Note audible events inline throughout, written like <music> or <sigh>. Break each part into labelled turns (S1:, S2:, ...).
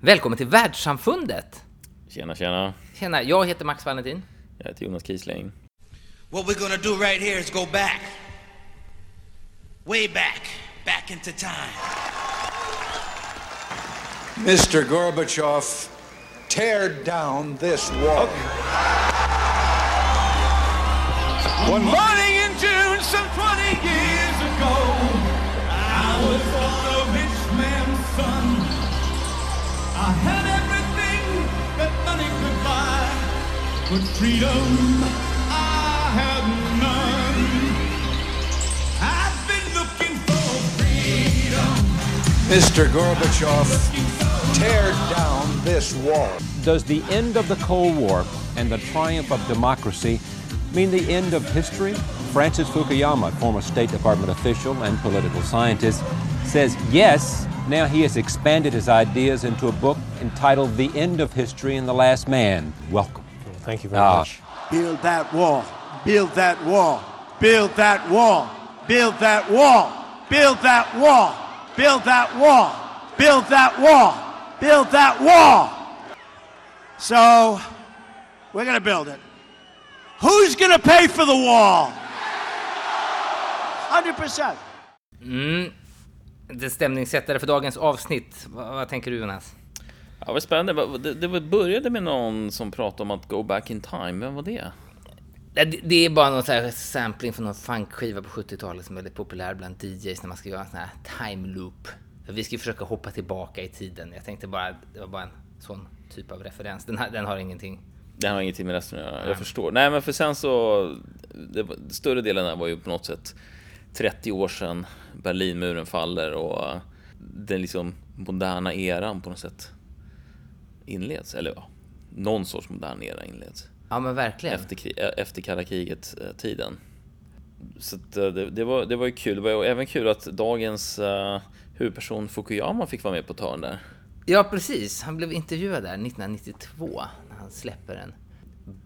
S1: Välkommen till världssamfundet!
S2: Tjena, tjena.
S1: Tjena, jag heter Max Valentin.
S2: Jag heter Jonas Kiesling.
S3: What we're gonna do right here is go back. Way back. Back into time.
S4: Mr. Gorbachev, tear down this wall.
S5: One morning but freedom I had none. I've been looking for freedom.
S4: Mr. Gorbachev, tear down this wall.
S6: Does the end of the Cold War and the triumph of democracy mean the end of history? Francis Fukuyama, former State Department official and political scientist, says yes. Now he has expanded his ideas into a book entitled The End of History and the Last Man. Welcome.
S7: Thank you very
S6: Ah.
S7: much.
S8: Build that wall. Build that wall. Build that wall. Build that wall. Build that wall. Build that wall. Build that wall. Build that wall. So, we're going to build it. Who's going to pay for the wall? 100%.
S1: Mm. Det är stämningssättare för dagens avsnitt. Vad, vad tänker du Jonas?
S2: Ja, vad spännande. Det, det började med någon som pratade om att go back in time. Vem var det?
S1: Det, är bara någon så här sampling från någon funkskiva på 70-talet som är väldigt populär bland DJs när man ska göra en sån här time loop. Vi ska ju försöka hoppa tillbaka i tiden. Jag tänkte bara, det var bara en sån typ av referens. Den, här, den har ingenting.
S2: Det har ingenting med resten att göra. Jag förstår. Nej, men för sen så... Det, större delen där var ju på något sätt 30 år sedan Berlinmuren faller och den liksom moderna eran på något sätt inleds. Eller ja, någon sorts modern era inleds.
S1: Ja men verkligen.
S2: efter, eh, efter kalla kriget-tiden. Så att, eh, det, det, var, det var ju kul. Det var även kul att dagens uh, huvudperson Fukuyama fick vara med på törn där.
S1: Ja, precis. Han blev intervjuad där 1992 när han släpper en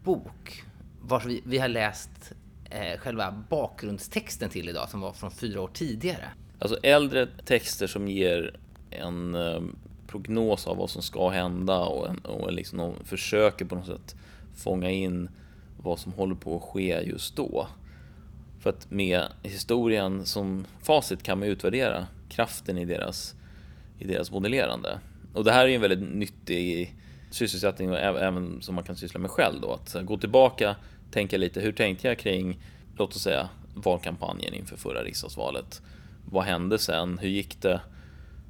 S1: bok vars vi, vi har läst eh, själva bakgrundstexten till idag som var från fyra år tidigare.
S2: Alltså äldre texter som ger en eh, prognos av vad som ska hända och, en, och liksom de försöker på något sätt fånga in vad som håller på att ske just då. För att med historien som facit kan man utvärdera kraften i deras, i deras modellerande. Och det här är ju en väldigt nyttig sysselsättning och även som man kan syssla med själv då. Att gå tillbaka, tänka lite, hur tänkte jag kring, låt oss säga, valkampanjen inför förra riksdagsvalet? Vad hände sen? Hur gick det?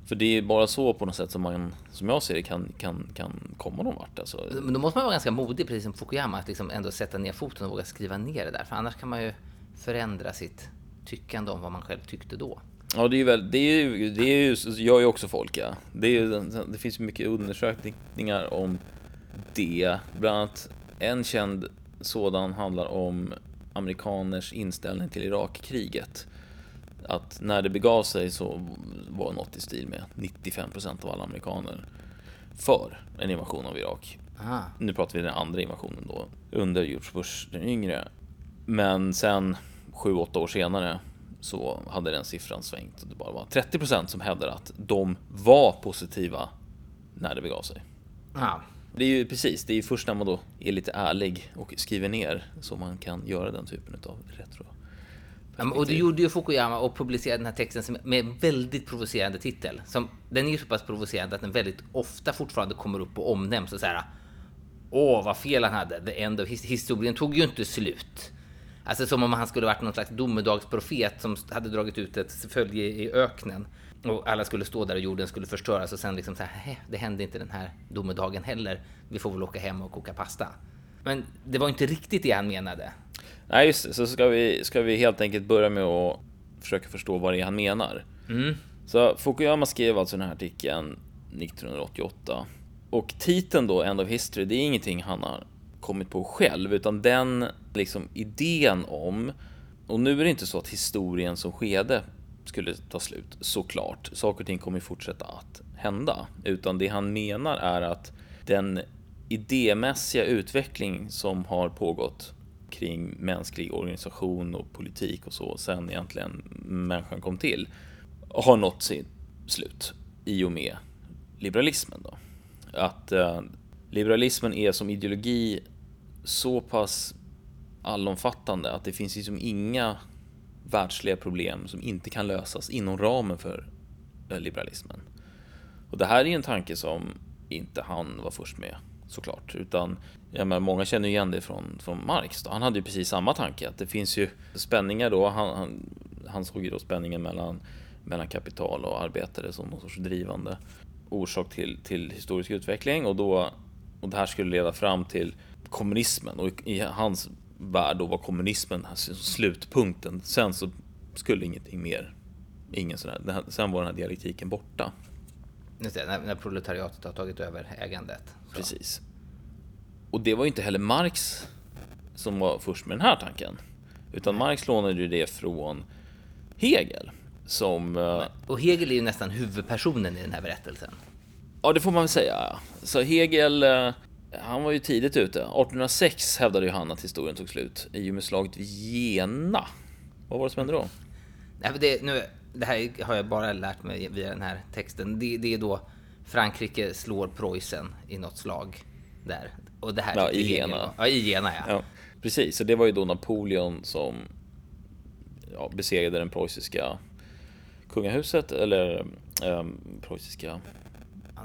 S2: För det är bara så på något sätt som man, som jag ser det, kan, kan, kan komma någon vart. Alltså,
S1: Men då måste man vara ganska modig, precis som Fukuyama, att liksom ändå sätta ner foten och våga skriva ner det där. För annars kan man ju förändra sitt tyckande om vad man själv tyckte då.
S2: Ja, det är ju väl, det är ju, det är ju, gör ju också folk ja. Det, är ju, det finns ju mycket undersökningar om det. Bland annat en känd sådan handlar om amerikaners inställning till Irakkriget. Att när det begav sig så var något i stil med 95% av alla amerikaner för en invasion av Irak.
S1: Aha.
S2: Nu pratar vi den andra invasionen då, under George Bush den yngre. Men sen, sju, åtta år senare, så hade den siffran svängt och det bara var 30% som hävdade att de var positiva när det begav sig.
S1: Ja.
S2: Det är ju precis, det är ju först när man då är lite ärlig och skriver ner som man kan göra den typen av retro.
S1: Ja, och det gjorde ju Fukuyama och publicerade den här texten som, med en väldigt provocerande titel. Som, den är ju så pass provocerande att den väldigt ofta fortfarande kommer upp och omnämns och så här. Åh, vad fel han hade. The end of his historien tog ju inte slut. Alltså som om han skulle varit någon slags domedagsprofet som hade dragit ut ett följe i öknen. Och alla skulle stå där och jorden skulle förstöras och sen liksom så här, "Hä, det hände inte den här domedagen heller. Vi får väl åka hem och koka pasta. Men det var inte riktigt det han menade.
S2: Nej, just det. Så ska vi, ska vi helt enkelt börja med att försöka förstå vad det är han menar. Så Fukuyama skrev alltså den här artikeln 1988. Och titeln då, End of History, det är ingenting han har kommit på själv, utan den liksom idén om, och nu är det inte så att historien som skede skulle ta slut, såklart. Saker och ting kommer fortsätta att hända, utan det han menar är att den idémässiga utveckling som har pågått kring mänsklig organisation och politik och så sen egentligen människan kom till har nått sitt slut i och med liberalismen. Då. att eh, liberalismen är som ideologi så pass allomfattande att det finns liksom inga världsliga problem som inte kan lösas inom ramen för eh, liberalismen. Och det här är ju en tanke som inte han var först med såklart, utan ja, men många känner igen det från, från Marx. Då. Han hade ju precis samma tanke, att det finns ju spänningar då. Han, han, han såg ju då spänningen mellan, mellan kapital och arbetare som någon sorts drivande orsak till, till historisk utveckling och då och det här skulle leda fram till kommunismen och i hans värld då var kommunismen slutpunkten. Sen så skulle ingenting mer, ingen sån här, sen var den här dialektiken borta.
S1: När, när proletariatet har tagit över ägandet.
S2: Precis. Och det var ju inte heller Marx som var först med den här tanken. Utan Marx lånade ju det från Hegel. Som... eh,
S1: Och Hegel är ju nästan huvudpersonen i den här berättelsen.
S2: Ja, det får man väl säga. Så Hegel, eh, han var ju tidigt ute. 1806 hävdade ju han att historien tog slut i och med slaget vid Jena. Vad var det som hände då?
S1: Nej, det, nu, det här har jag bara lärt mig via den här texten. Det, det är då Frankrike slår Preussen i något slag där. Och det här
S2: Ja,
S1: tyckte
S2: i Jena.
S1: Ja, i Jena ja.
S2: Ja, precis. Så det var ju då Napoleon som ja, besegrade den preussiska kungahuset, eller um, preussiska...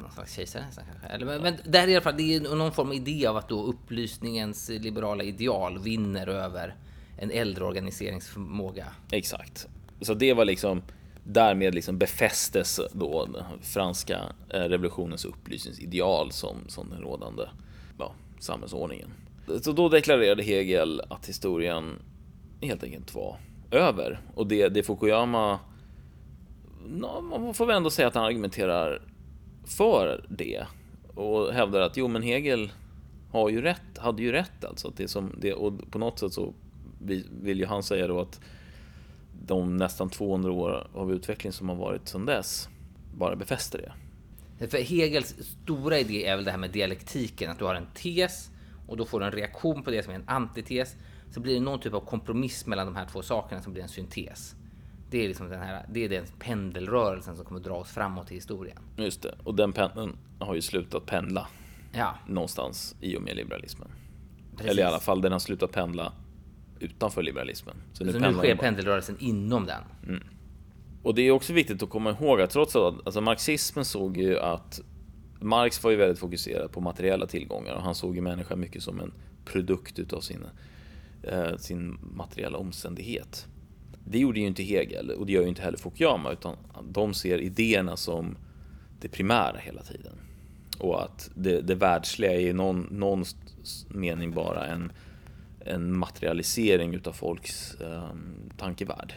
S1: Någon slags kejsare nästan kanske. Eller, men, men där är i alla fall, det är någon form av idé av att då upplysningens liberala ideal vinner över en äldre organiseringsförmåga.
S2: Exakt. Så det var liksom därmed liksom befästes då den franska eh, revolutionens upplysningsideal som, som den rådande ja, samhällsordningen. Så då deklarerade Hegel att historien helt enkelt var över. Och det, det Fukuyama, no, man får väl ändå säga att han argumenterar för det. Och hävdar att jo men Hegel har ju rätt, hade ju rätt alltså. Att det som, det, och på något sätt så vill ju han säga då att de nästan 200 år av utveckling som har varit sedan dess bara befäster det.
S1: För Hegels stora idé är väl det här med dialektiken, att du har en tes och då får du en reaktion på det som är en antites. Så blir det någon typ av kompromiss mellan de här två sakerna som blir en syntes. Det är liksom den här, det är den pendelrörelsen som kommer dra oss framåt i historien.
S2: Just det, och den pendeln har ju slutat pendla
S1: Ja,
S2: någonstans i och med liberalismen.
S1: precis.
S2: Eller i alla fall, den har slutat pendla utanför liberalismen.
S1: Så nu
S2: pendlar
S1: sker
S2: den bara-
S1: pendelrörelsen inom den.
S2: Och det är också viktigt att komma ihåg att trots att alltså marxismen såg ju att Marx var ju väldigt fokuserad på materiella tillgångar och han såg ju människan mycket som en produkt utav sin, eh, sin materiella omständighet. Det gjorde ju inte Hegel och det gör ju inte heller Fukuyama utan de ser idéerna som det primära hela tiden. Och att det, det världsliga är i någon, någon mening bara en, en materialisering utav folks eh, tankevärld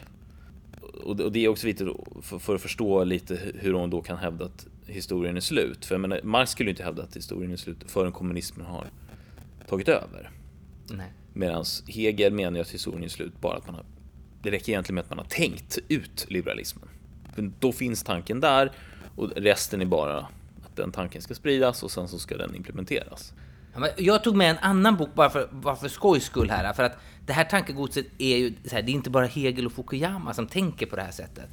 S2: och det- och det är också viktigt för, för att förstå lite hu- hur hon då kan hävda att historien är slut. För jag menar, Marx skulle inte hävda att historien är slut förrän kommunismen har tagit över. Medan Hegel menar ju att historien är slut bara att man har... Det räcker egentligen med att man har tänkt ut liberalismen. För då finns tanken där och resten är bara att den tanken ska spridas och sen så ska den implementeras.
S1: Jag tog med en annan bok bara för, bara för skojs skull här. För att det här tankegodset är ju så här, det är inte bara Hegel och Fukuyama som tänker på det här sättet.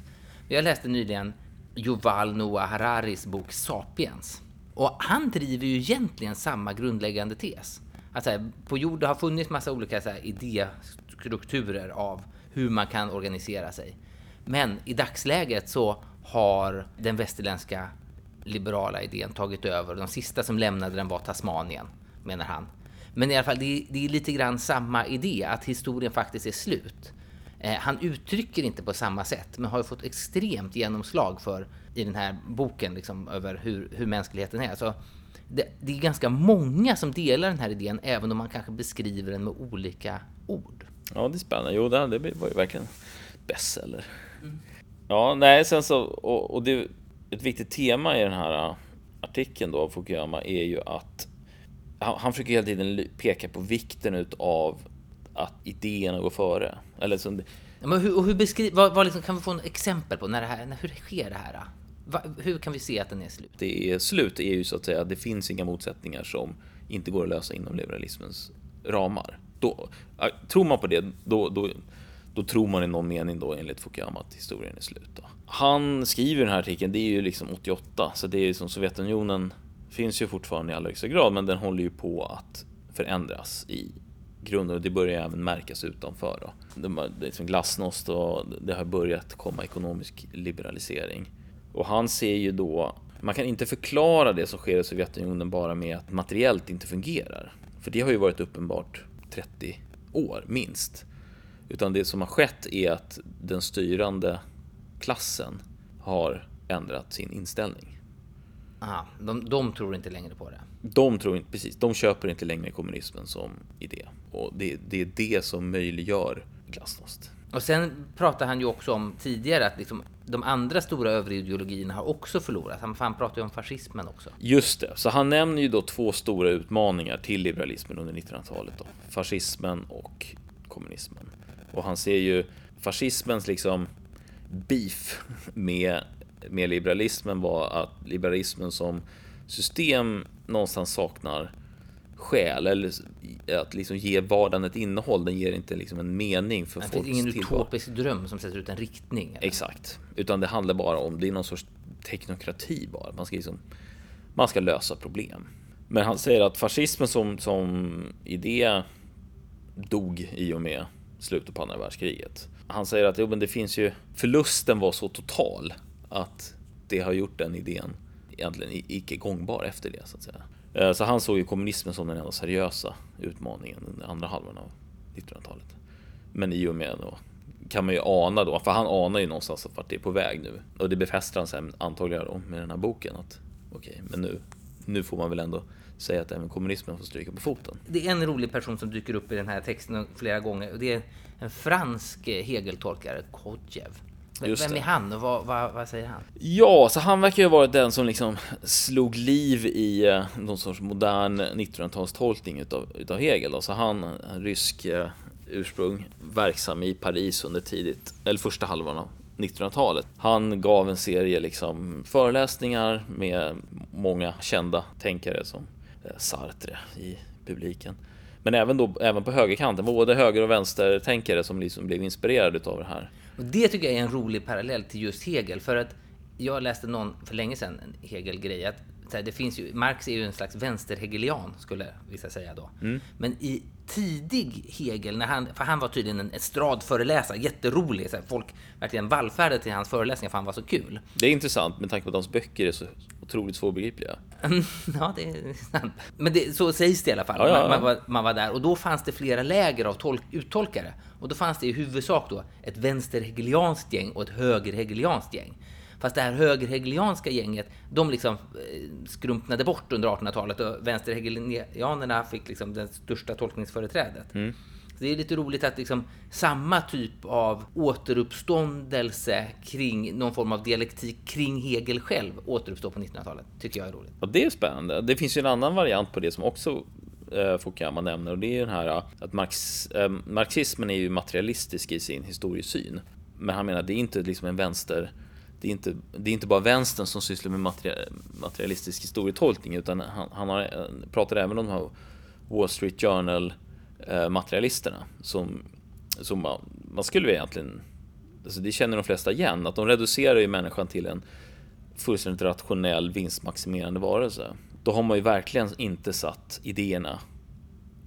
S1: Jag läste nyligen Yuval Noah Hararis bok Sapiens. Och han driver ju egentligen samma grundläggande tes. Att så här, på jorden har funnits massa olika så här, idéstrukturer av hur man kan organisera sig. Men i dagsläget så har den västerländska liberala idén tagit över. De sista som lämnade den var Tasmanien, menar han. Men i alla fall, det är, det är lite grann samma idé, att historien faktiskt är slut. Eh, han uttrycker inte på samma sätt, men har ju fått extremt genomslag för i den här boken, liksom, över hur, hur mänskligheten är. Så det, det är ganska många som delar den här idén, även om man kanske beskriver den med olika ord.
S2: Ja, det är spännande. Jo, det, det var ju verkligen bestseller. Ja, nej, sen så, och, och det, ett viktigt tema i den här äh, artikeln då av Fukuyama är ju att han, han försöker hela tiden peka på vikten utav att idéerna går före. Eller
S1: Ja, Men hur, och hur beskri- vad, vad liksom, kan vi få en exempel på när det här, när, hur sker det här? Va, hur kan vi se att den är slut?
S2: det är slut är ju så att säga det finns inga motsättningar som inte går att lösa inom liberalismens ramar. Då, tror man på det, då, då, då tror man i någon mening då enligt Fukuyama att historien är slut. Då. Han skriver den här artikeln, det är ju liksom 88, så det är ju som Sovjetunionen finns ju fortfarande i allra högsta grad, men den håller ju på att förändras i grunden och det börjar även märkas utanför. Då. Det är liksom glasnost och det har börjat komma ekonomisk liberalisering. Och han ser ju då, man kan inte förklara det som sker i Sovjetunionen bara med att materiellt inte fungerar. För det har ju varit uppenbart 30 år minst. Utan det som har skett är att den styrande klassen har ändrat sin inställning.
S1: Aha, de, de tror inte längre på det.
S2: De tror inte, precis, de köper inte längre kommunismen som idé. Och det, det är det som möjliggör glasnost.
S1: Och sen pratar han ju också om tidigare att liksom, de andra stora överideologierna har också förlorat. Han, han pratar ju om fascismen också.
S2: Just det, så han nämner ju då två stora utmaningar till liberalismen under 1900-talet. Då. Fascismen och kommunismen. Och han ser ju fascismens liksom beef med, med liberalismen var att liberalismen som system någonstans saknar själ eller att liksom ge vardagen ett innehåll. Den ger inte liksom en mening för
S1: Det
S2: folks
S1: finns ingen
S2: tillvaro.
S1: utopisk dröm som sätter ut en riktning. eller?
S2: Exakt, utan det handlar bara om, det är någon sorts teknokrati bara. Man ska liksom, man ska lösa problem. Men han säger att fascismen som, som idé dog i och med slutet på andra världskriget. Han säger att jo, men det finns ju, förlusten var så total att det har gjort den idén egentligen icke gångbar efter det så att säga. Eh, så han såg ju kommunismen som den enda seriösa utmaningen under andra halvan av 1900-talet. Men i och med då kan man ju ana då, för han anar ju någonstans att vart det är på väg nu. Och det befäster han sen antagligen då med den här boken att okej, men nu, nu får man väl ändå säga att även kommunismen får stryka på foten.
S1: Det är en rolig person som dyker upp i den här texten flera gånger. Och det är en fransk eh, hegeltolkare, Kodjev.
S2: Just
S1: vem
S2: det.
S1: är han och vad, vad, vad säger han?
S2: Ja, så han verkar ju ha varit den som liksom slog liv i eh, någon sorts modern 1900-talstolkning utav, utav Hegel. Då. Så han, rysk eh, ursprung, verksam i Paris under tidigt, eller första halvan av 1900-talet. Han gav en serie liksom föreläsningar med många kända tänkare som eh, Sartre i publiken. Men även, då, även på högerkanten, både höger och vänstertänkare som liksom blev inspirerade av det här.
S1: Och det tycker jag är en rolig parallell till just Hegel. För att jag läste någon för länge sedan, en Hegel-grej, att här, det finns ju, Marx är ju en slags vänsterhegelian, skulle vissa säga då. Men i tidig Hegel, när han, för han var tydligen en estradföreläsare, jätterolig, så här, folk verkligen vallfärdade till hans föreläsningar för han var så kul.
S2: Det är intressant med tanke på att hans böcker är så otroligt svårbegripliga. <laughs>
S1: ja, det är sant. Men det, så sägs det i alla fall.
S2: Ja, ja, ja.
S1: Man, man, var, man var där och då fanns det flera läger av tolk, uttolkare. Och då fanns det i huvudsak då ett vänsterhegelianskt gäng och ett högerhegelianskt gäng. Fast det här högerhegelianska gänget, de liksom eh, skrumpnade bort under 1800-talet och vänsterhegelianerna fick liksom det största tolkningsföreträdet.
S2: Mm.
S1: Så det är lite roligt att liksom samma typ av återuppståndelse kring någon form av dialektik kring Hegel själv återuppstår på 1900-talet. Tycker jag är roligt.
S2: Ja, det är spännande. Det finns ju en annan variant på det som också eh, Fukuyama nämner och det är den här eh, att marx, eh, marxismen är ju materialistisk i sin historiesyn. Men han menar att det är inte liksom en vänster det är, inte, det är inte bara vänstern som sysslar med materialistisk historietolkning utan han, han har, eh, pratar även om de här Wall Street Journal materialisterna som, som man, man skulle egentligen alltså det känner de flesta igen, att de reducerar ju människan till en fullständigt rationell vinstmaximerande varelse. Då har man ju verkligen inte satt idéerna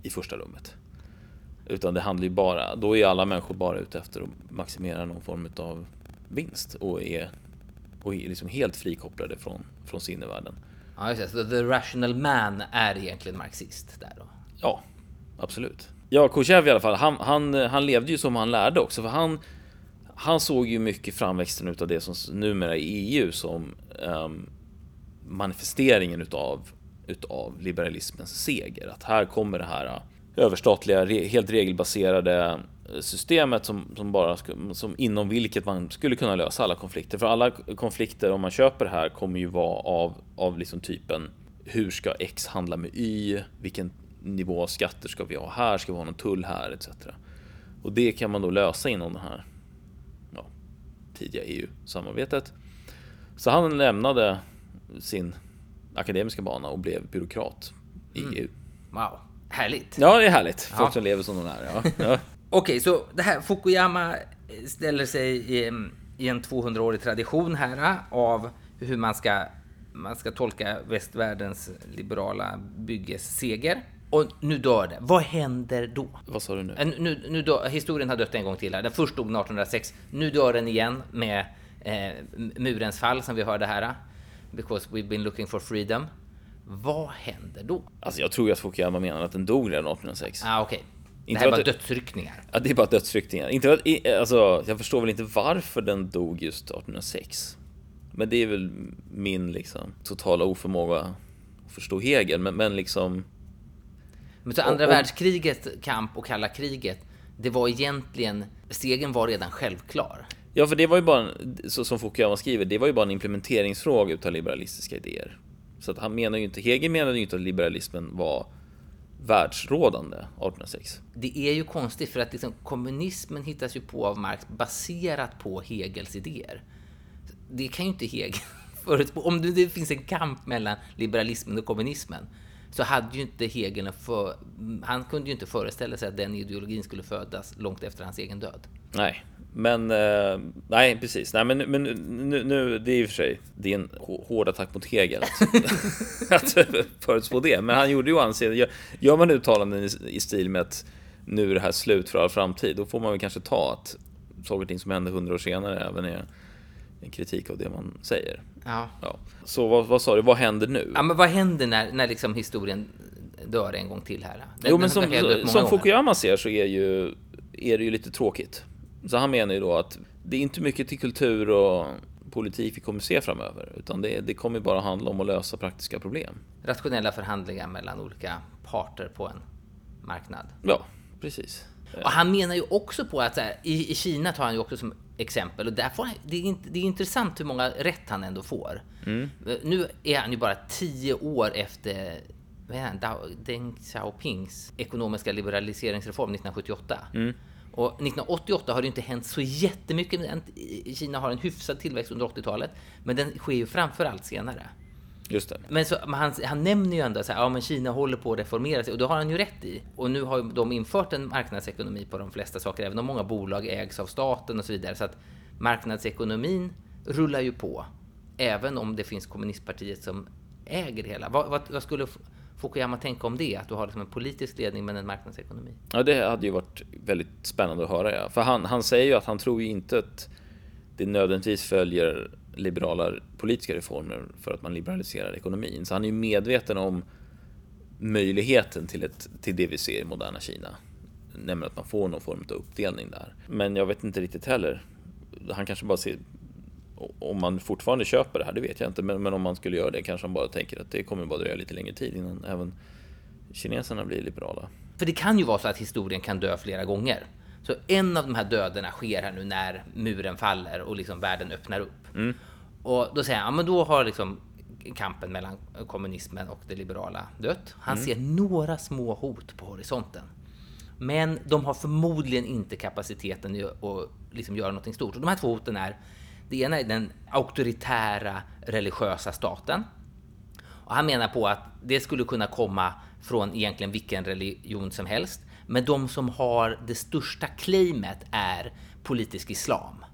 S2: i första rummet. Utan det handlar ju bara, då är alla människor bara ute efter att maximera någon form av vinst och är, och är liksom helt frikopplade från, från sinnevärlden.
S1: Ja, just det. Så the rational man är egentligen marxist där då.
S2: Ja, absolut. Ja, Khrushchev i alla fall, han, han, han levde ju som han lärde också, för han, han såg ju mycket framväxten utav det som numera är EU som um, manifesteringen utav, utav liberalismens seger. Att här kommer det här äh, överstatliga, helt regelbaserade äh, systemet som, som bara som inom vilket man skulle kunna lösa alla konflikter. För alla konflikter, om man köper det här, kommer ju vara av, av liksom typen hur ska X handla med Y? Vilken nivå av skatter ska vi ha här? Ska vi ha någon tull här? Etc. Och det kan man då lösa inom det här ja, tidiga EU-samarbetet. Så han lämnade sin akademiska bana och blev byråkrat i EU.
S1: Wow, härligt.
S2: Ja, det är härligt. Folk
S1: Ja.
S2: som lever som de är. Ja. <laughs> Ja.
S1: Okej, så det här Fukuyama ställer sig i, i en 200-årig tradition här av hur man ska man ska tolka västvärldens liberala byggesseger. Och nu dör det. Vad händer då?
S2: Vad sa du nu?
S1: Eh, Nu, nu dör, historien har dött en gång till här. Den först dog 1806. Nu dör den igen med eh, murens fall som vi hörde här. Because we've been looking for freedom. Vad händer då?
S2: Alltså jag tror ju att Fukuyama menar att den dog redan 1806.
S1: Ah, okej. Det
S2: Inte
S1: här var
S2: det-
S1: dödsryckningar.
S2: Ja, det är bara dödsryckningar. Inte att, alltså, jag förstår väl inte varför den dog just 1806. Men det är väl min liksom totala oförmåga att förstå Hegel. Men, men liksom,
S1: Men så andra
S2: om-
S1: världskriget, kamp och kalla kriget, det var egentligen, segern var redan självklar.
S2: ja för det var ju bara, så som Fukuyama skriver, det var ju bara en implementeringsfråga utav liberalistiska idéer. Så att han menar ju inte, Hegel menade ju inte att liberalismen var världsrådande 1806.
S1: Det är ju konstigt för att liksom, kommunismen hittas ju på av Marx baserat på Hegels idéer. Det kan ju inte Hegel <laughs> förutspå. Om det finns en kamp mellan liberalismen och kommunismen så hade ju inte Hegel för, han kunde ju inte föreställa sig att den ideologin skulle födas långt efter hans egen död.
S2: Nej, men eh, nej precis. Nej, men, men nu, nu, det är i och för sig, det är en hård attack mot Hegel att, <laughs> att förutspå det. Men han gjorde ju anseende, gör, gör man uttalanden i, i stil med att nu är det här slut för all framtid, då får man väl kanske ta att saker och ting som hände hundra år senare även är en kritik av det man säger.
S1: Ja.
S2: Ja. Så vad, vad sa du, vad händer nu?
S1: Ja, men vad händer när, när liksom historien dör en gång till här? Den,
S2: Jo, men som, som. Fukuyama ser så är, ju, är det ju lite tråkigt. Så han menar ju då att det är inte mycket till kultur och politik vi kommer se framöver, utan det, det kommer bara handla om att lösa praktiska problem.
S1: Rationella förhandlingar mellan olika parter på en marknad.
S2: Ja, precis.
S1: Och han menar ju också på att här, i, i Kina tar han ju också som exempel och där får det, är det är intressant hur många rätt han ändå får.
S2: Mm.
S1: Nu är han ju bara tio år efter vad är han, Deng Xiaopings ekonomiska liberaliseringsreform 1978.
S2: Mm.
S1: Och 1988 har det inte hänt så jättemycket. Kina har en hyfsad tillväxt under 80-talet, men den sker ju framför allt senare.
S2: Just det.
S1: Men, så, men han, han nämner ju ändå här, ja men Kina håller på att reformera sig och det har han ju rätt i. Och nu har de infört en marknadsekonomi på de flesta saker, även om många bolag ägs av staten och så vidare. Så att marknadsekonomin rullar ju på, även om det finns kommunistpartiet som äger det hela. Vad, vad, vad skulle Fukuyama tänka om det? Att du har liksom en politisk ledning men en marknadsekonomi?
S2: Ja, det hade ju varit väldigt spännande att höra. Ja. För han, han säger ju att han tror ju inte att det nödvändigtvis följer liberala politiska reformer för att man liberaliserar ekonomin. Så han är ju medveten om möjligheten till, ett, till det vi ser i moderna Kina. Nämligen att man får någon form av uppdelning där. Men jag vet inte riktigt heller. Han kanske bara ser om man fortfarande köper det här, det vet jag inte. Men, men om man skulle göra det kanske han bara tänker att det kommer bara dröja lite längre tid innan även kineserna blir liberala.
S1: För det kan ju vara så att historien kan dö flera gånger. Så en av de här döderna sker här nu när muren faller och liksom världen öppnar upp. Och då säger han, ja men då har liksom kampen mellan kommunismen och det liberala dött. Han ser några små hot på horisonten. Men de har förmodligen inte kapaciteten att liksom göra någonting stort. Och de här två hoten är, det ena är den auktoritära religiösa staten. Och han menar på att det skulle kunna komma från egentligen vilken religion som helst. Men de som har det största claimet är politisk islam.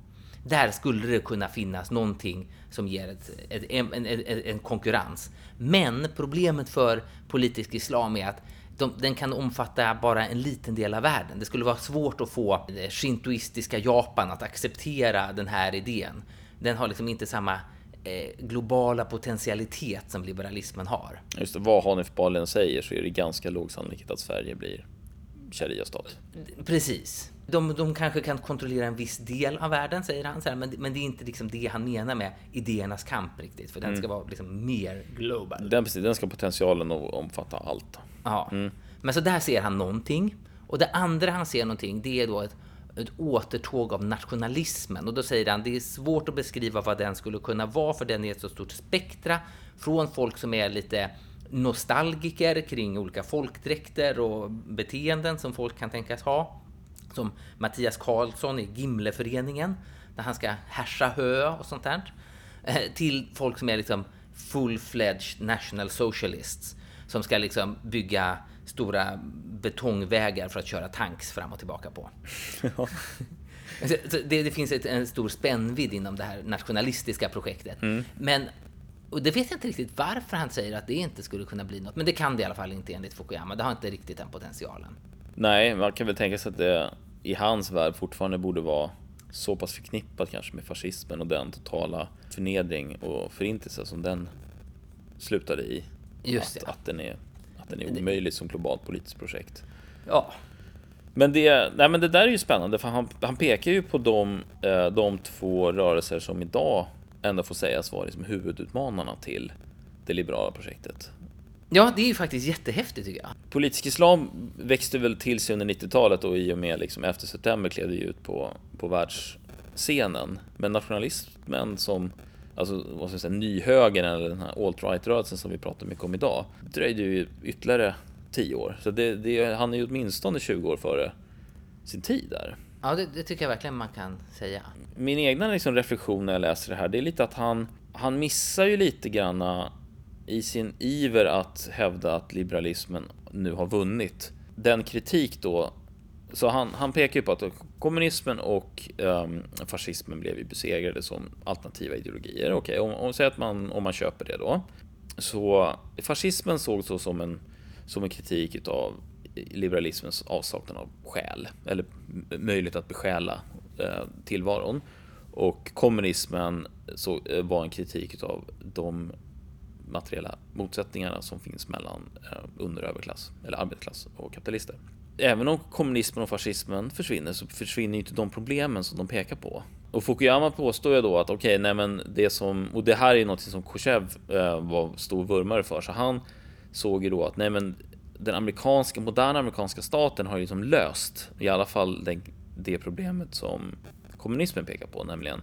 S1: Där skulle det kunna finnas någonting som ger ett, ett, en, en, en, konkurrens. Men problemet för politisk islam är att de, den kan omfatta bara en liten del av världen. Det skulle vara svårt att få det shintoistiska Japan att acceptera den här idén. Den har liksom inte samma eh, globala potentialitet som liberalismen har.
S2: Just det, vad Hanif Bali än säger så är det ganska låg sannolikhet att Sverige blir sharia-stat.
S1: Precis. De, de kanske kan kontrollera en viss del av världen, säger han. Så här, men, men det är inte liksom det han menar med idéernas kamp riktigt, för den ska vara liksom mer global.
S2: Den, precis, den ska potentialen att omfatta allt.
S1: Ja. Men så där ser han någonting. Och det andra han ser någonting, det är då ett, ett återtåg av nationalismen. Och då säger han, det är svårt att beskriva vad den skulle kunna vara, för den är ett så stort spektra. Från folk som är lite nostalgiker kring olika folkdräkter och beteenden som folk kan tänkas ha. Som Mattias Karlsson i Gimleföreningen, där han ska härsa hö och sånt där. Eh, Till folk som är liksom full-fledged national socialists som ska liksom bygga stora betongvägar för att köra tanks fram och tillbaka på. <laughs> Så det, det finns ett, en stor spännvidd inom det här nationalistiska projektet. Men Och det vet jag inte riktigt varför han säger att det inte skulle kunna bli något. Men det kan det i alla fall inte enligt Fukuyama. Det har inte riktigt den potentialen.
S2: Nej, man kan väl tänka sig att det i hans värld fortfarande borde vara så pass förknippat kanske med fascismen och den totala förnedring och förintelse som den slutade i.
S1: Just
S2: att, att den är, att den är omöjlig som globalt politiskt projekt.
S1: Ja,
S2: Men det, nej men det där är ju spännande för han, han pekar ju på de, eh, de två rörelser som idag ändå får sägas vara liksom huvudutmanarna till det liberala projektet.
S1: ja det är ju faktiskt jättehäftigt tycker jag.
S2: Politisk islam växte väl till sig under 90-talet och i och med liksom efter september klev det ut på, på världsscenen. Men nationalismen som, alltså vad ska jag säga, nyhögern eller den här alt-right-rörelsen som vi pratar mycket om idag, dröjde ju ytterligare 10 år. Så det, det, han är ju åtminstone 20 år före sin tid där.
S1: Ja, det, det tycker jag verkligen man kan säga.
S2: Min egna liksom reflektion när jag läser det här, det är lite att han, han missar ju lite granna i sin iver att hävda att liberalismen nu har vunnit. Den kritik då, så han, han pekar ju på att kommunismen och um, fascismen blev ju besegrade som alternativa ideologier. Okej, om, om, att man, om man köper det då. Så fascismen sågs så som en, som en kritik utav liberalismens avsaknad av själ, eller möjlighet att besjäla eh, tillvaron. Och kommunismen så, eh, var en kritik av de materiella motsättningarna som finns mellan eh, under och överklass, eller arbetarklass och kapitalister. Även om kommunismen och fascismen försvinner så försvinner ju inte de problemen som de pekar på. Och Fukuyama påstår ju då att okej, okay, nej men det som, och det här är något som Khrushchev var stor vurmare för, så han såg ju då att nej men den amerikanska, moderna amerikanska staten har ju liksom löst i alla fall det, det problemet som kommunismen pekar på, nämligen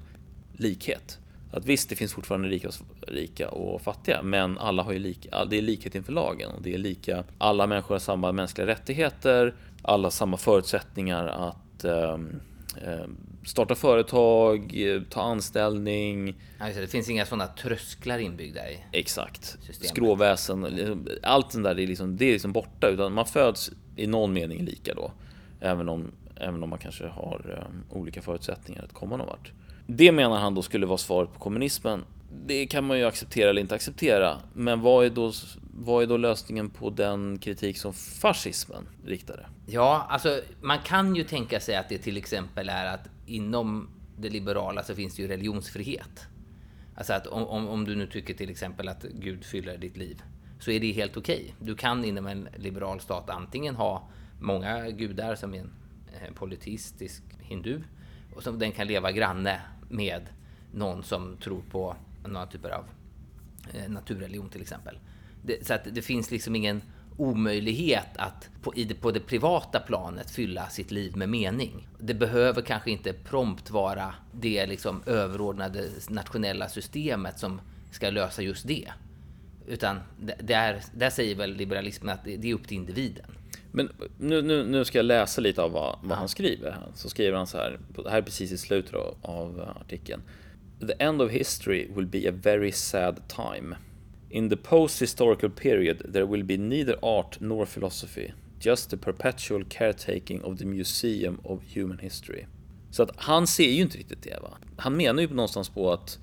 S2: likhet. Att visst, det finns fortfarande rika och, rika och fattiga, men alla har ju lika, det är likhet inför lagen och det är lika. Alla människor har samma mänskliga rättigheter, alla har samma förutsättningar att eh, starta företag, ta anställning.
S1: Ja, det finns inga sådana trösklar inbyggda i.
S2: Exakt.
S1: Systemet.
S2: Skråväsen, allt sånt där det är, liksom, det är liksom borta. Utan man föds i någon mening lika då. Även om, även om man kanske har um, olika förutsättningar att komma någon vart. Det menar han då skulle vara svaret på kommunismen. Det kan man ju acceptera eller inte acceptera. Men vad är då, vad är då lösningen på den kritik som fascismen riktade?
S1: Ja, alltså man kan ju tänka sig att det till exempel är att inom det liberala så finns det ju religionsfrihet. Alltså att om, om, om du nu tycker till exempel att Gud fyller ditt liv så är det helt okej. Okay. Du kan inom en liberal stat antingen ha många gudar som en eh, politistisk hindu och som den kan leva granne med någon som tror på några typer av eh, naturreligion till exempel. Det, så att det finns liksom ingen omöjlighet att på, i det, på det privata planet fylla sitt liv med mening. Det behöver kanske inte prompt vara det liksom överordnade nationella systemet som ska lösa just det. Utan där, där säger väl liberalismen att det, är upp till individen.
S2: Men nu, nu, nu ska jag läsa lite av vad, vad han skriver. Så skriver han så här, det här är precis i slutet av artikeln. The end of history will be a very sad time. In the post-historical period there will be neither art nor philosophy, just the perpetual caretaking of the museum of human history. Så att han ser ju inte riktigt det. Va? Han menar ju någonstans på att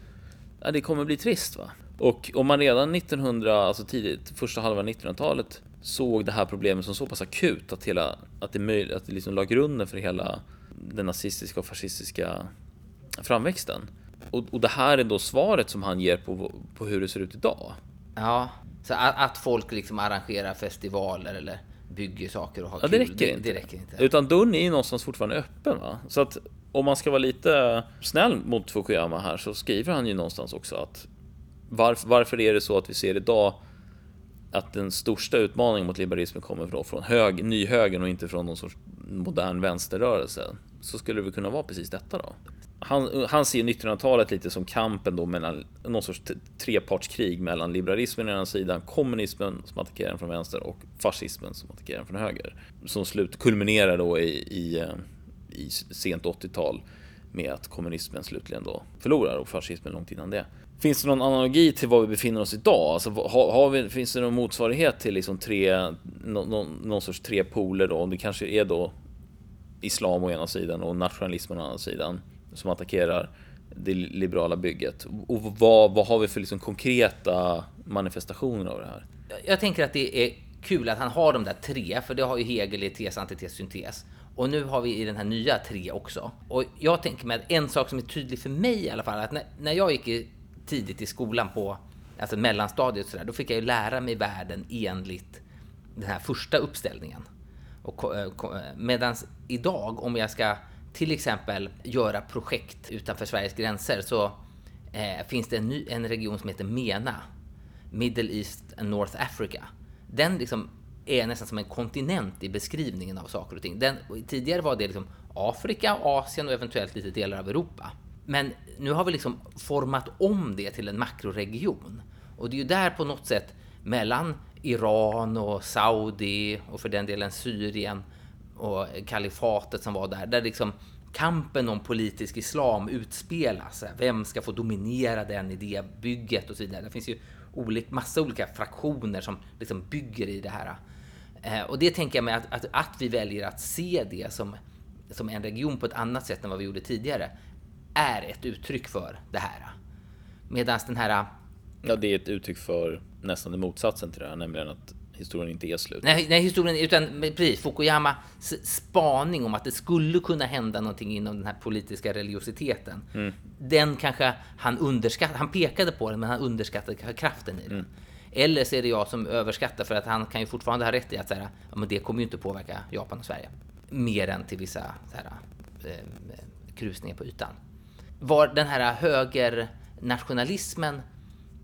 S2: ja, det kommer bli trist. va. Och om man redan 1900, alltså tidigt, första halvan 1900-talet såg det här problemet som så pass akut att, hela, att det, möj, att det liksom la grunden för hela den nazistiska och fascistiska framväxten. Och, och det här är då svaret som han ger på, på hur det ser ut idag.
S1: Ja, så att, att folk liksom arrangerar festivaler eller bygger saker och har
S2: Ja,
S1: kul.
S2: det räcker inte.
S1: Det räcker inte.
S2: Utan dörren är ju någonstans fortfarande öppen. Va? Så att om man ska vara lite snäll mot Fukuyama här så skriver han ju någonstans också att varför, varför är det så att vi ser idag att den största utmaningen mot liberalismen kommer då från hög, nyhögern och inte från någon sorts modern vänsterrörelse. Så skulle det väl kunna vara precis detta då. Han, han ser 1900-talet lite som kampen då mellan någon sorts trepartskrig mellan liberalismen å ena sidan, kommunismen som attackerar den från vänster och fascismen som attackerar den från höger. Som slut kulminerar då i, i, eh, i sent 80-tal med att kommunismen slutligen då förlorar och fascismen långt innan det. Finns det någon analogi till var vi befinner oss idag? Alltså, har, har vi, finns det någon motsvarighet till liksom tre, no, no, någon sorts tre poler då? Det kanske är då islam å ena sidan och nationalismen å andra sidan som attackerar det liberala bygget. Och vad, vad har vi för liksom konkreta manifestationer av det här?
S1: Jag tänker att det är kul att han har de där tre, för det har ju Hegel i tes, antites, syntes. Och nu har vi i den här nya tre också. Och jag tänker mig att en sak som är tydlig för mig i alla fall, att när, när jag gick i, tidigt i skolan på alltså mellanstadiet så där, då fick jag ju lära mig världen enligt den här första uppställningen. Och, eh, eh, Medan idag, om jag ska till exempel göra projekt utanför Sveriges gränser, så eh, finns det en, ny, en region som heter MENA, Middle East and North Africa. Den liksom är nästan som en kontinent i beskrivningen av saker och ting. Den, tidigare var det liksom Afrika, Asien och eventuellt lite delar av Europa. Men nu har vi liksom format om det till en makroregion. Och det är ju där på något sätt mellan Iran och Saudi och för den delen Syrien och kalifatet som var där, där liksom kampen om politisk islam utspelas. Vem ska få dominera den idébygget och så vidare. Det finns ju olika, massa olika fraktioner som liksom bygger i det här. Eh, och det tänker jag mig att, att, att, vi väljer att se det som, som en region på ett annat sätt än vad vi gjorde tidigare är ett uttryck för det här. Medan den här...
S2: Ja, det är ett uttryck för nästan det motsatsen till det här, nämligen att historien inte är slut.
S1: Nej, nej historien, utan precis, Fukuyamas spaning om att det skulle kunna hända någonting inom den här politiska religiositeten. Mm. Den kanske han underskattade, han pekade på den, men han underskattade kraften i den. Mm. Eller så är det jag som överskattar för att han kan ju fortfarande ha rätt i att säga, ja, men det kommer ju inte påverka Japan och Sverige. Mer än till vissa så här, eh, krusningar på ytan. Var den här högernationalismen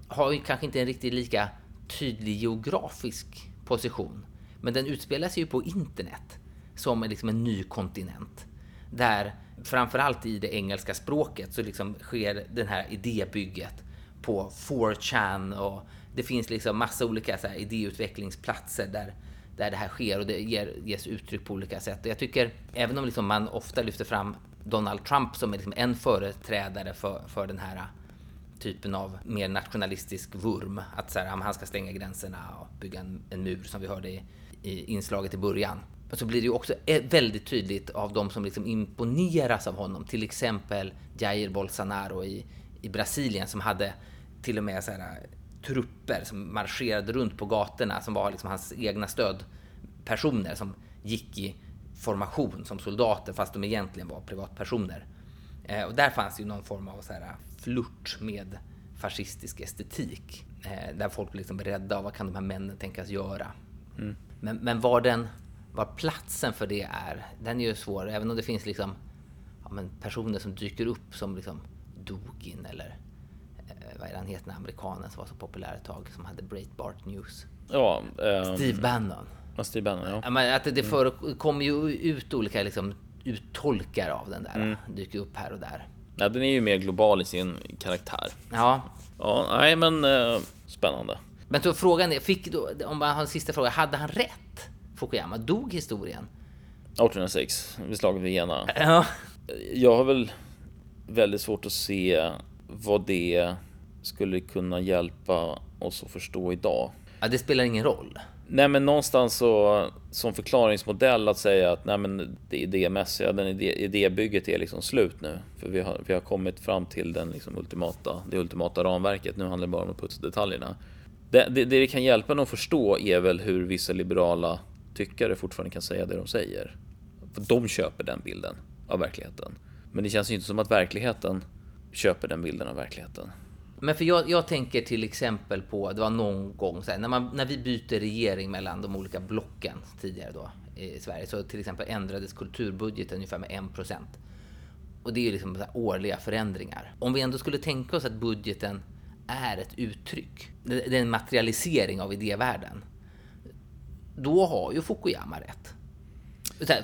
S1: har ju kanske inte en riktigt lika tydlig geografisk position. Men den utspelar sig ju på internet som liksom en ny kontinent. Där framförallt i det engelska språket så liksom sker det här idébygget på 4chan och det finns liksom massa olika så här idéutvecklingsplatser där, där det här sker och det ger, ges uttryck på olika sätt. Och jag tycker, även om liksom man ofta lyfter fram Donald Trump som är liksom en företrädare för, för den här typen av mer nationalistisk vurm. Att så här, han ska stänga gränserna och bygga en, en mur som vi hörde i, i inslaget i början. Och så blir det ju också eh, väldigt tydligt av de som liksom imponeras av honom. Till exempel Jair Bolsonaro i, i Brasilien som hade till och med så här, trupper som marscherade runt på gatorna som var liksom hans egna stödpersoner som gick i formation som soldater fast de egentligen var privatpersoner. Eh, och där fanns ju någon form av så här flört med fascistisk estetik. Eh, där folk blir liksom rädda av vad kan de här männen tänkas göra. Mm. Men, men var den, var platsen för det är, den är ju svår. Även om det finns liksom ja, men personer som dyker upp som liksom Dugin eller eh, vad är det han heter, amerikanen som var så populär ett tag som hade Breitbart News.
S2: Ja, um,
S1: Steve Bannon.
S2: Ja, Steve Bannon, ja.
S1: ja men att det förekommer ju ut olika liksom, uttolkar av den där. Mm. Dyker upp här och där.
S2: Ja, den är ju mer global i sin karaktär.
S1: Ja.
S2: Ja, nej men eh, spännande.
S1: Men så frågan är, fick då, om man har en sista fråga, hade han rätt? Fukuyama, dog historien?
S2: 1806, vid slaget vid Jena.
S1: Ja.
S2: Jag har väl väldigt svårt att se vad det skulle kunna hjälpa oss att förstå idag.
S1: Ja, det spelar ingen roll.
S2: Nej, men någonstans så som förklaringsmodell att säga att nej, men det idémässiga, den idé, idébygget är liksom slut nu. För vi har, vi har kommit fram till den liksom ultimata, det ultimata ramverket. Nu handlar det bara om att putsa detaljerna. Det, det, det kan hjälpa en att förstå är väl hur vissa liberala tyckare fortfarande kan säga det de säger. För de köper den bilden av verkligheten. Men det känns ju inte som att verkligheten köper den bilden av verkligheten.
S1: Men för jag, jag, tänker till exempel på, det var någon gång så här, när, man, när vi byter regering mellan de olika blocken tidigare då i Sverige, så till exempel ändrades kulturbudgeten ungefär med 1%. Och det är ju liksom så årliga förändringar. Om vi ändå skulle tänka oss att budgeten är ett uttryck, det är en materialisering av idévärlden, då har ju Fukuyama rätt.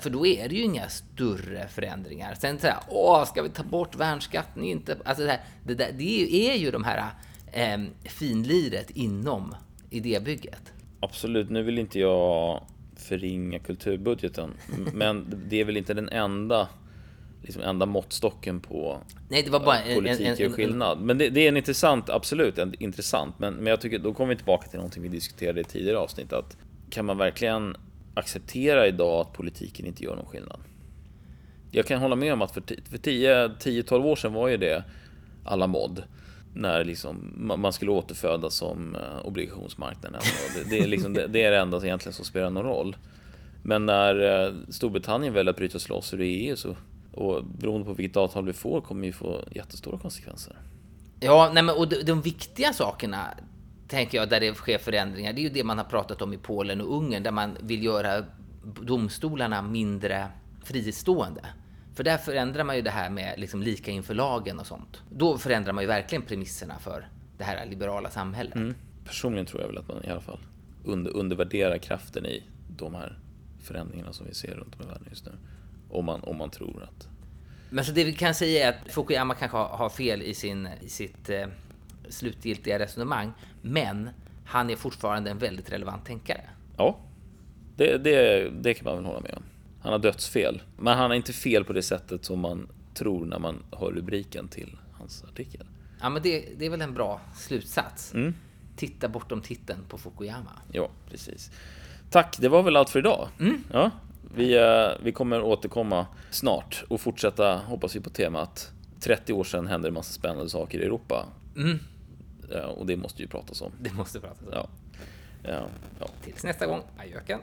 S1: För då är det ju inga större förändringar. Sen så här, åh, ska vi ta bort värnskatten? Inte, alltså det, här, det, där, det är ju de här eh, finliret inom idébygget.
S2: Absolut, nu vill inte jag förringa kulturbudgeten, <laughs> men det är väl inte den enda liksom enda måttstocken på
S1: Nej, det var bara
S2: en, politik en, en, skillnad. Men det, det, är en intressant, absolut en, intressant. Men, men jag tycker då kommer vi tillbaka till någonting vi diskuterade i tidigare avsnitt. Att kan man verkligen acceptera idag att politiken inte gör någon skillnad. Jag kan hålla med om att för 10-12 år sedan var ju det alla mod. När liksom man skulle återfödas som eh, obligationsmarknaden. Det, det, är liksom, det, det är det enda egentligen som spelar någon roll. Men när eh, Storbritannien väljer att bryta sig loss ur EU så och beroende på vilket avtal vi får kommer vi få jättestora konsekvenser.
S1: Ja, nej men, och de, de viktiga sakerna, tänker jag, där det sker förändringar, det är ju det man har pratat om i Polen och Ungern, där man vill göra domstolarna mindre fristående. För där förändrar man ju det här med liksom lika inför lagen och sånt. Då förändrar man ju verkligen premisserna för det här liberala samhället.
S2: Personligen tror jag väl att man i alla fall under, undervärderar kraften i de här förändringarna som vi ser runt om i världen just nu. Om man, om man tror att...
S1: Men så det vi kan säga är att Fukuyama kanske har, har fel i, sin, i sitt eh, slutgiltiga resonemang, men han är fortfarande en väldigt relevant tänkare.
S2: Ja, det, det, det kan man väl hålla med om. Han har dödsfel. Men han har inte fel på det sättet som man tror när man hör rubriken till hans artikel.
S1: Ja, men det, det är väl en bra slutsats. Titta bortom titeln på Fukuyama.
S2: Ja, precis. Tack, det var väl allt för idag. Ja, vi, eh, vi kommer återkomma snart och fortsätta, hoppas vi, på temat 30 år sedan hände det massa spännande saker i Europa. Ja, och det måste ju pratas om.
S1: Det måste pratas om.
S2: Ja. Ja, ja.
S1: Tills nästa gång, ajöken.